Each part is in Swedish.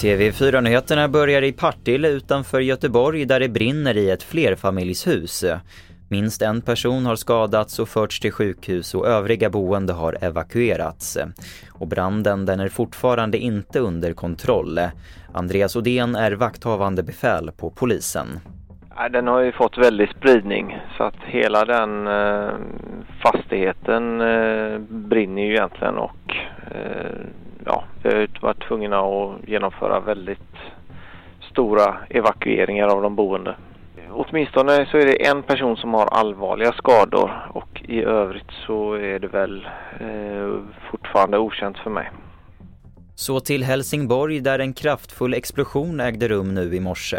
TV4-nyheterna börjar i Partille utanför Göteborg där det brinner i ett flerfamiljshus. Minst en person har skadats och förts till sjukhus och övriga boende har evakuerats. Och branden den är fortfarande inte under kontroll. Andreas Odén är vakthavande befäl på polisen. Den har ju fått väldig spridning så att hela den eh, fastigheten eh, brinner ju egentligen och eh, ja, vi har ju varit tvungna att genomföra väldigt stora evakueringar av de boende. Åtminstone så är det en person som har allvarliga skador och i övrigt så är det väl eh, fortfarande okänt för mig. Så till Helsingborg där en kraftfull explosion ägde rum nu i morse.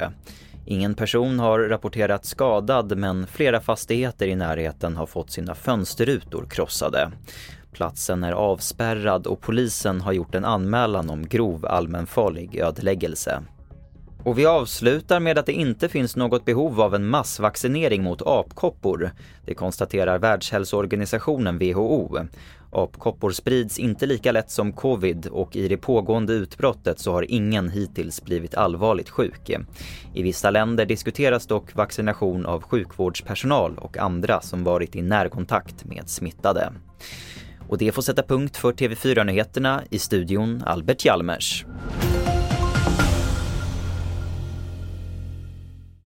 Ingen person har rapporterats skadad men flera fastigheter i närheten har fått sina fönsterrutor krossade. Platsen är avspärrad och polisen har gjort en anmälan om grov allmänfarlig ödeläggelse. Och vi avslutar med att det inte finns något behov av en massvaccinering mot apkoppor. Det konstaterar Världshälsoorganisationen WHO. Apkoppor sprids inte lika lätt som covid och i det pågående utbrottet så har ingen hittills blivit allvarligt sjuk. I vissa länder diskuteras dock vaccination av sjukvårdspersonal och andra som varit i närkontakt med smittade. Och det får sätta punkt för TV4-nyheterna i studion Albert Hjalmers.